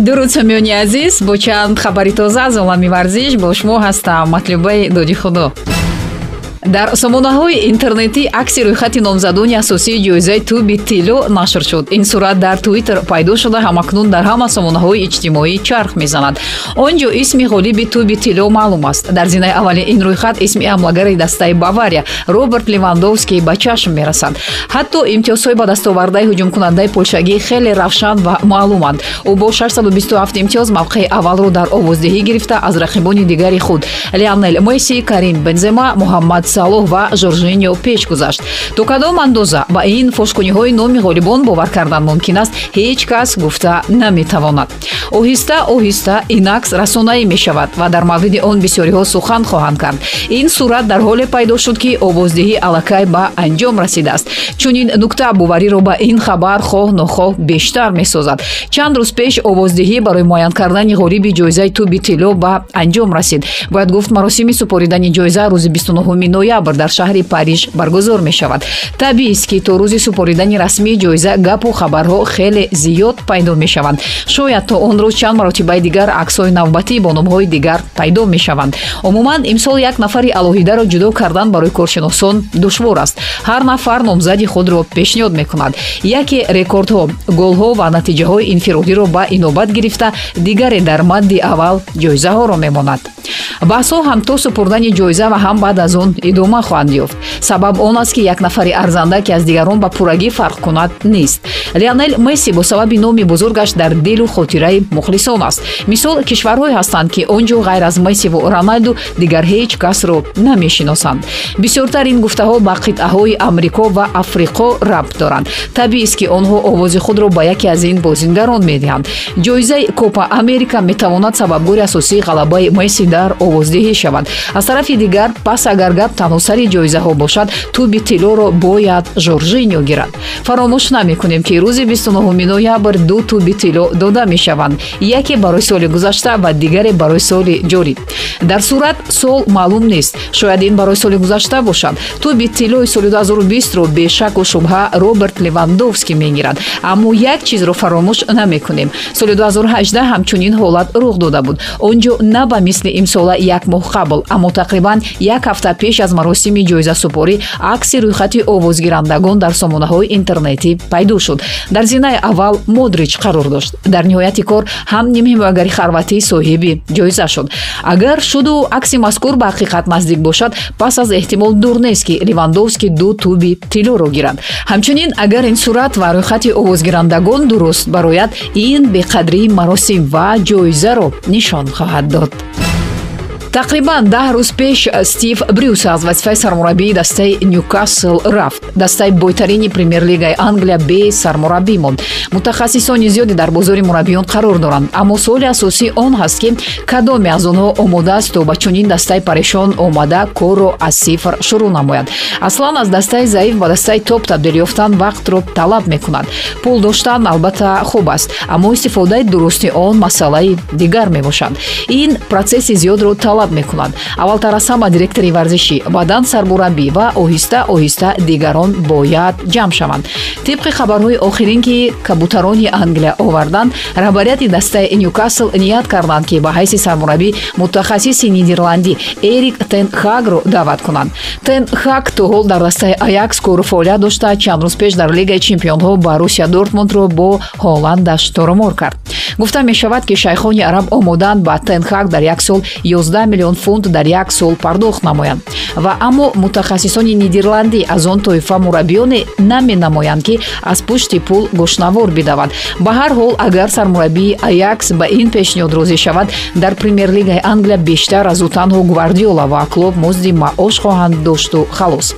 дуруд самиёни азиз бо чанд хабари тоза аз олами варзиш бо шумо ҳастам. Матлюбаи додихудо дар сомонаҳои интернетӣ акси рӯйхати номзадони асосии ҷоизаи туби тилло нашр шуд. Ин сурат дар твиттер пайдо шуда ҳамакнун дар ҳама сомонаҳои иҷтимоӣ чарх мезанад. Он ҷо исми ғолиби туби тилло маълум аст. Дар зинаи аввали ин рӯйхат исми ҳамлагари дастаи бавария роберт левандовский ба чашм мерасад. Ҳатто имтиёзҳои ба дастовардаи ҳуҷумкунандаи полшагӣ хеле равшан ва маълуманд. Ӯ бо 627 имтиёз мавқеи аввалро дар овоздиҳӣ гирифта аз рақибони дигари худ. Леонел месси карим бензема муҳаммад салоҳ ва жоржиньо пеш гузашт. То кадом андоза ба ин фошкуниҳои номи ғолибон бовар кардан мумкин аст. Ҳеҷ кас гуфта наметавонад. Оҳиста оҳиста ин акс расонаӣ мешавад ва дар мавриди он бисёриҳо сухан хоҳанд кард. Ин сурат дар ҳоле пайдо шуд ки овоздиҳӣ аллакай ба анҷом расидааст. Чунин нукта бовариро ба ин хабар хоҳ нохоҳ бештар месозад. Чанд рӯз пеш овоздиҳӣ барои муайян кардани ғолиби ҷоизаи туби тилло ба анҷом расид. Бояд гуфт маросими супоридани ҷоиза рӯзи 29 ноябр дар шаҳри париж баргузор мешавад. Табиист ки то рӯзи супоридани расмии ҷоиза гапу хабарҳо хеле зиёд пайдо мешаванд. Шояд то он рӯз чанд маротибаи дигар аксҳои навбатӣ бо номҳои дигар пайдо мешаванд. Умуман имсол як нафари алоҳидаро ҷудо кардан барои коршиносон душвор аст. Ҳар нафар номзади худро пешниҳод мекунад. Яке рекордҳо голҳо ва натиҷаҳои инфиродиро ба инобат гирифта дигаре дар мадди аввал ҷоизаҳоро мемонад. Баҳсҳо ҳам то супурдани ҷоиза ва ҳам баъд аз он идома хоҳанд ёфт. Сабаб он аст ки як нафари арзанда ки аз дигарон ба пуррагӣ фарқ кунад нест. Леонел месси бо сабаби номи бузургаш дар дилу хотираи мухлисон аст. Мисол кишварҳое ҳастанд ки он ҷо ғайр аз мессиву роналду дигар ҳеҷ касро намешиносанд. Бисёртар ин гуфтаҳо ба қитъаҳои амрико ва африқо рабт доранд. Табиист ки онҳо овози худро ба яке аз ин бозингарон медиҳанд. Ҷоизаи копа америка метавонад сабабгори асосии ғалабаи месси дар овоздиҳӣ шавад аз тарафи дигар пас агар гап танҳо сари ҷоизаҳо бошад туби тиллоро бояд жоржиньо гирад. Фаромӯш намекунем ки рӯзи 29 ноябр ду туби тилло дода мешаванд. Яке барои соли гузашта ва дигаре барои соли ҷорӣ. Дар сурат сол маълум нест. Шояд ин барои соли гузашта бошад. Туби тиллои соли 2020ро бешаку шубҳа роберт левандовский мегирад. Аммо як чизро фаромӯш намекунем. Соли 2018 ҳамчунин ҳолат рух дода буд. Он ҷо на ба мисли имсола як моҳ қабл аммо тақрибан як ҳафта пеш аз маросими ҷоизасупорӣ акси рӯйхати овозгирандагон дар сомонаҳои интернетӣ пайдо шуд. Дар зинаи аввал модрич қарор дошт. Дар ниҳояти кор ҳам нимҳимоягари харватӣ соҳиби ҷоиза шуд. Агар шуду акси мазкур ба ҳақиқат наздик бошад пас аз эҳтимол дур нест ки ливандовски ду туби тиллоро гирад. Ҳамчунин агар ин сурат ва рӯйхати овозгирандагон дуруст барояд ин беқадрии маросим ва ҷоизаро нишон хоҳад дод тақрибан даҳ рӯз пеш стив брюс аз вазифаи сармураббии дастаи ньюкасл рафт. Дастаи бойтарини премер-лигаи англия бе сармураббӣ монд. Мутахассисони зиёде дар бозори мураббиён қарор доранд. Аммо суоли асосӣ он ҳаст ки кадоме аз онҳо омодааст то ба чунин дастаи парешон омада корро аз сифр шурӯъ намояд. Аслан аз дастаи заиф ба дастаи топ табдил ёфтан вақтро талаб мекунад. Пул доштан албатта хуб аст аммо истифодаи дурусти он масъалаи дигар мебошад. Ин протсесси зиёдро талаб талаб мекунад. Аввалтар аз ҳама директори варзишӣ баъдан сармураббӣ ва оҳиста оҳиста дигарон бояд ҷамъ шаванд. Тибқи хабарҳои охирин ки кабутарони англия оварданд раҳбарияти дастаи ньюкасл ният карданд ки ба ҳайси сармураббӣ мутахассиси нидерландӣ эрик тенхагро даъват кунанд. Тенхаг то ҳол дар дастаи аякс кору фаъолият дошта чанд рӯз пеш дар лигаи чемпионҳо борусия дортмундро бо ҳоландаш торомор кард. Гуфта мешавад ки шайхони араб омодаанд ба тенхаг дар як сол 11 миллион фунт дар як сол пардохт намоянд. Ва аммо мутахассисони нидерландӣ аз он тоифа мураббиёне наменамоянд ки аз пушти пул гӯшнавор бидавад. Ба ҳар ҳол агар сармураббии аякс ба ин пешниҳод розӣ шавад дар премер-лигаи англия бештар аз ӯ танҳо гвардиола ва клуб музди маош хоҳанд дошту халос.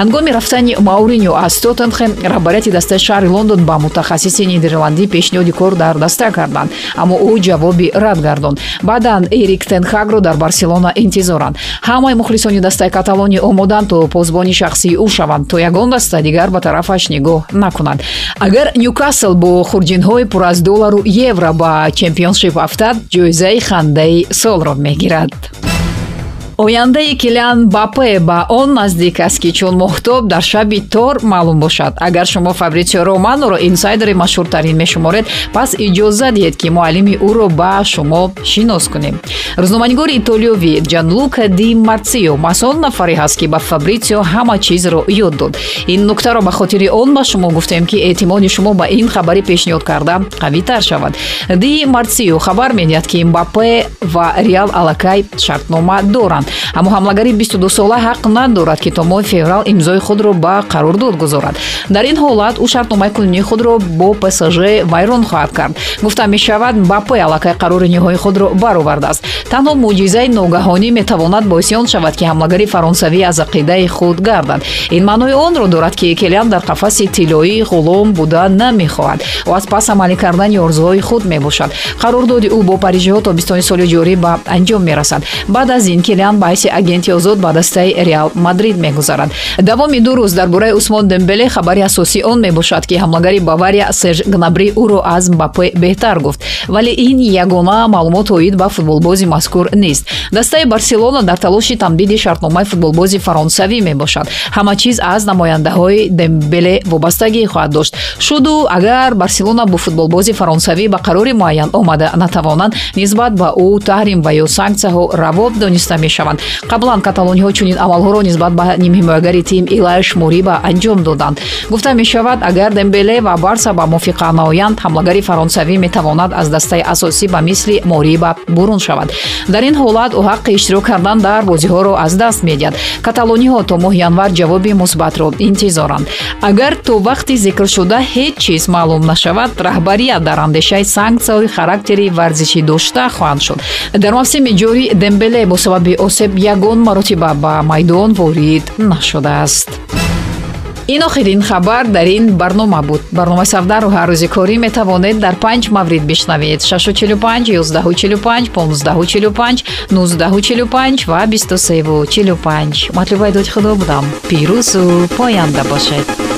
Ҳангоми рафтани мауриньо аз тоттенхем раҳбарияти дастаи шаҳри лондон ба мутахассиси нидерландӣ пешниҳоди кор дар даста карданд аммо ӯ ҷавоби рад гардонд. Баъдан эрик тенхагро дар барселона интизоранд. Ҳамаи мухлисони дастаи каталония омоданд то позбони шахсии ӯ шаванд то ягон даста дигар ба тарафаш нигоҳ накунанд. Агар нюкасл бо хурҷинҳои пур аз доллару евро ба чемпионшип афтад ҷоизаи хандаи солро мегирад ояндаи килиан бапе ба он наздик аст ки чун моҳтоб дар шаби тор маълум бошад. Агар шумо фабритсио романоро инсайдери машҳуртарин мешуморед пас иҷоза диҳед ки муаллими ӯро ба шумо шинос кунем. Рӯзноманигори итолиёвӣ ҷанлука ди марсио маҳз он нафаре ҳаст ки ба фабритсио ҳама чизро ёд дод. Ин нуктаро ба хотири он ба шумо гуфтем ки эътимоди шумо ба ин хабари пешниҳод карда қавитар шавад. Ди марсио хабар медиҳад ки мбапе ва реал аллакай шартнома доранд аммо ҳамлагари 22сола ҳақ надорад ки то моҳи феврал имзои худро ба қарордод гузорад. Дар ин ҳолат ӯ шартномаи кунунии худро бо псж вайрон хоҳад кард. Гуфта мешавад бапе аллакай қарори ниҳоии худро баровардааст танҳо мӯъҷизаи ногаҳонӣ метавонад боиси он шавад ки ҳамлагари фаронсавӣ аз ақидаи худ гардад. Ин маънои онро дорад ки келиан дар қафаси тиллоӣ ғулом буда намехоҳад ва аз пас амалӣ кардани орзуҳои худ мебошад. Қарордоди ӯ бо парижиҳо тобистони соли ҷорӣ ба анҷом мерасад. Баъд аз ин келиан ба ҳайси агенти озод ба дастаи реал мадрид мегузарад. Давоми ду рӯз дар бораи усмон дембеле хабари асосӣ он мебошад ки ҳамлагари бавария серж гнабри ӯро аз мбапе беҳтар гуфт. Вале ин ягона маълумоти оид ба футболбози мазкур нест. Дастаи барселона дар талоши тамдиди шартномаи футболбози фаронсавӣ мебошад. Ҳама чиз аз намояндаҳои дембеле вобастагӣ хоҳад дошт. Шуду агар барселона бо футболбози фаронсавӣ ба қарори муайян омада натавонанд нисбат ба ӯ таҳрим ва ё санксияҳо равоб дониста мешаванд. Қаблан каталониҳо чунин амалҳоро нисбат ба нимҳимоягари тим илаш мориба анҷом доданд. Гуфта мешавад агар дембеле ва барса ба мувофиқа наоянд ҳамлагари фаронсавӣ метавонад аз дастаи асосӣ ба мисли мориба бурун шавад. Дар ин ҳолат ӯ ҳаққи иштирок кардан дар бозиҳоро аз даст медиҳад. Каталониҳо то моҳи январ ҷавоби мусбатро интизоранд. Агар то вақти зикршуда ҳеҷ чиз маълум нашавад раҳбарият дар андешаи санксияҳои характери варзишӣ дошта хоҳанд шуд. Дар мавсими ҷорӣ дембеле бо сабаби осеб ягон маротиба ба майдон ворид нашудааст ин охирин хабар дар ин барнома буд. Барномаи савдару ҳаррӯзи корӣ метавонед дар панҷ маврид бишнавед. 645 145 1545 1945 ва 2345 матлубаи доди худо будам. Пирӯзу поянда бошед